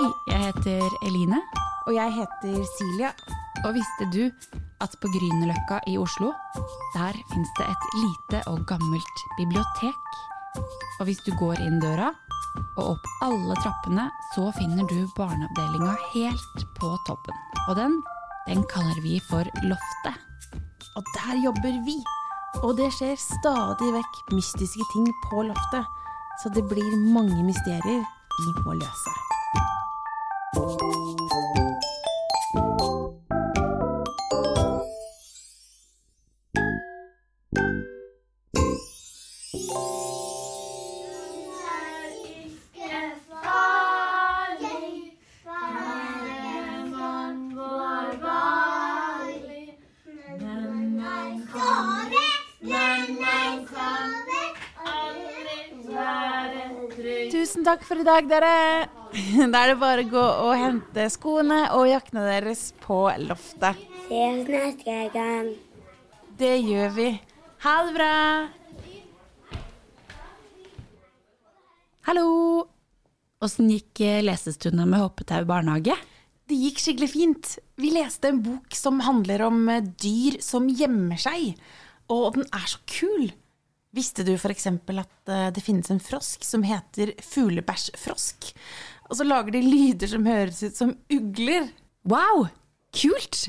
Jeg heter Eline, Og jeg heter Silja. og visste du at på Grünerløkka i Oslo, der fins det et lite og gammelt bibliotek. Og hvis du går inn døra og opp alle trappene, så finner du barneavdelinga helt på toppen. Og den, den kaller vi for Loftet. Og der jobber vi. Og det skjer stadig vekk mystiske ting på loftet. Så det blir mange mysterier vi må løse. Thank you. Tusen takk for i dag, dere. Da er det bare å gå og hente skoene og jakkene deres på loftet. Ses neste gang. Det gjør vi. Ha det bra. Hallo! Åssen gikk eh, lesestunda med Hoppetau barnehage? Det gikk skikkelig fint. Vi leste en bok som handler om eh, dyr som gjemmer seg. Og den er så kul. Visste du f.eks. at eh, det finnes en frosk som heter fuglebæsjfrosk? Og så lager de lyder som høres ut som ugler. Wow! Kult!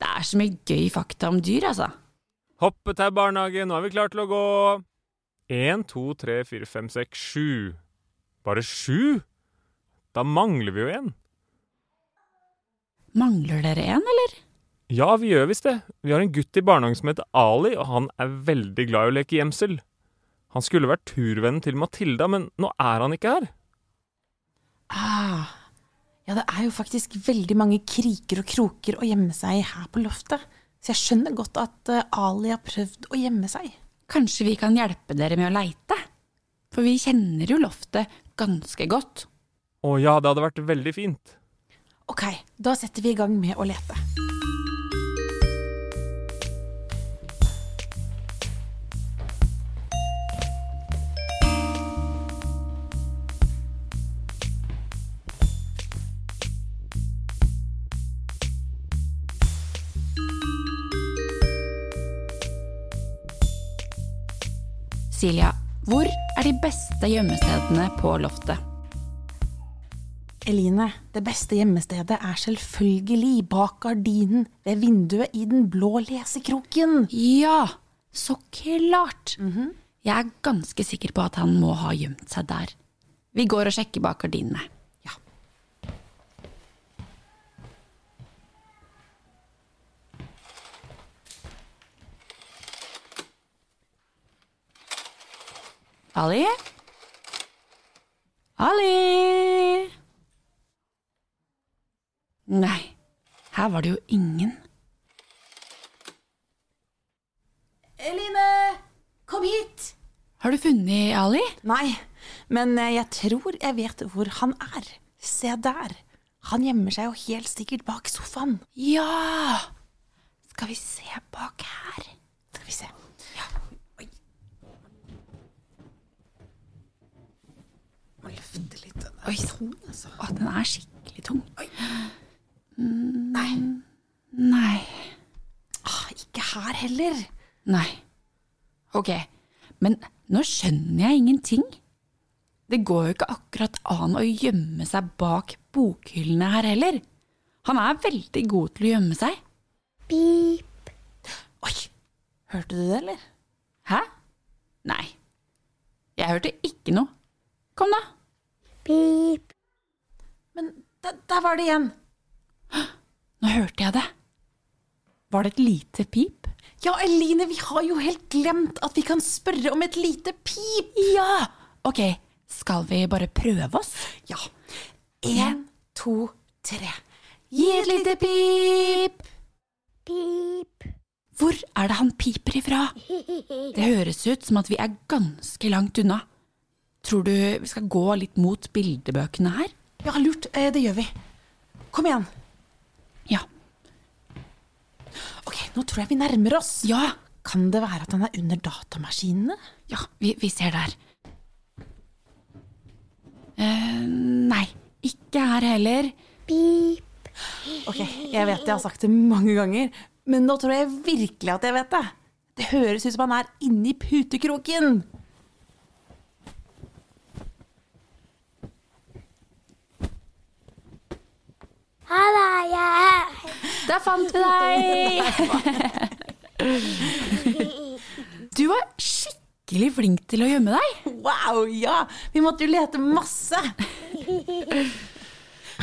Det er så mye gøy fakta om dyr, altså. Hoppetau barnehage, nå er vi klare til å gå. Én, to, tre, fire, fem, seks, sju. Bare sju? Da mangler vi jo en. Mangler dere en, eller? Ja, vi gjør visst det. Vi har en gutt i barnehagen som heter Ali, og han er veldig glad i å leke gjemsel. Han skulle vært turvennen til Matilda, men nå er han ikke her. Ah, ja, det er jo faktisk veldig mange kriker og kroker å gjemme seg i her på loftet. Så jeg skjønner godt at eh, Ali har prøvd å gjemme seg. Kanskje vi kan hjelpe dere med å leite? For vi kjenner jo loftet ganske godt. Å ja, det hadde vært veldig fint. Ok, da setter vi i gang med å lete. Silja, hvor er de beste gjemmestedene på loftet? Eline, det beste gjemmestedet er selvfølgelig bak gardinen ved vinduet i den blå lesekroken. Ja, så klart! Jeg er ganske sikker på at han må ha gjemt seg der. Vi går og sjekker bak gardinene. Ali? Ali? Nei, her var det jo ingen. Eline, kom hit! Har du funnet Ali? Nei, men eh, jeg tror jeg vet hvor han er. Se der. Han gjemmer seg jo helt sikkert bak sofaen. Ja! Skal vi se bak her? Skal vi se. Ja. Oi. Må løfte litt. Den er Oi, tung, altså. Å, den er skikkelig tung. Nei. Nei. Ah, ikke her heller. Nei. Ok, men nå skjønner jeg ingenting. Det går jo ikke akkurat an å gjemme seg bak bokhyllene her heller. Han er veldig god til å gjemme seg. Pip. Oi, hørte du det, eller? Hæ? Nei. Jeg hørte ikke noe. Kom, da. Pip. Men der, der var det igjen. Nå hørte jeg det. Var det et lite pip? Ja, Eline, vi har jo helt glemt at vi kan spørre om et lite pip. Ja! Ok, skal vi bare prøve oss? Ja. En, to, tre. Gi et lite pip. Pip. Hvor er det han piper ifra? Det høres ut som at vi er ganske langt unna. Tror du vi skal gå litt mot bildebøkene her? Ja, lurt. Eh, Det gjør vi. Kom igjen. Ja. Ok, nå tror jeg vi nærmer oss. Ja, Kan det være at han er under datamaskinene? ja vi, vi ser der. Eh, nei, Ikke her heller. Pip. Ok, jeg vet jeg har sagt det mange ganger, men nå tror jeg virkelig at jeg vet det. Det høres ut som han er inni putekroken. Ha det, jeg er her. Der fant vi deg! Du var skikkelig flink til å gjemme deg. Wow, ja! Vi måtte jo lete masse.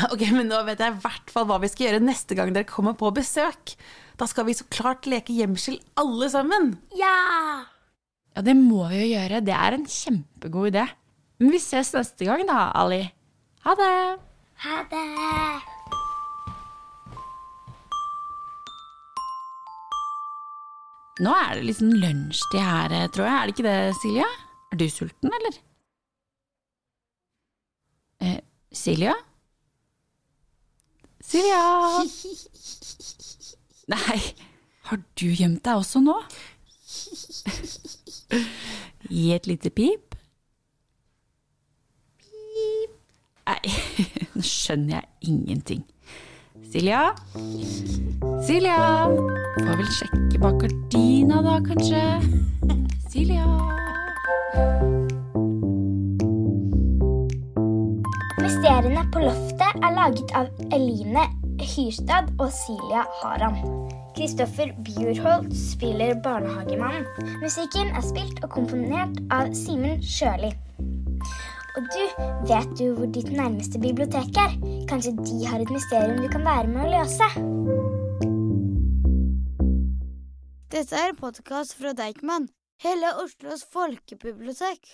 Ok, men nå vet jeg i hvert fall hva vi skal gjøre neste gang dere kommer på besøk. Da skal vi så klart leke gjemsel alle sammen. Ja. Ja, det må vi jo gjøre. Det er en kjempegod idé. Men vi ses neste gang da, Ali. Ha det! Ha det. Nå er det liksom lunsjtid her, tror jeg. Er det ikke det, Silja? Er du sulten, eller? Eh, Silja? Silja! Nei, har du gjemt deg også nå? Gi et lite pip. Pip. Nei, nå skjønner jeg ingenting. Silja? Silja? Får vel sjekke bak gardina da, kanskje? Silja? Mysteriene på loftet er laget av Eline Hyrstad og Silja Haram. Kristoffer Bjurholt spiller barnehagemannen. Musikken er spilt og komponert av Simen Sjøli. Og du, vet du hvor ditt nærmeste bibliotek er? Kanskje de har et mysterium du kan være med å løse? Dette er en podkast fra Deichman, hele Oslos folkebibliotek.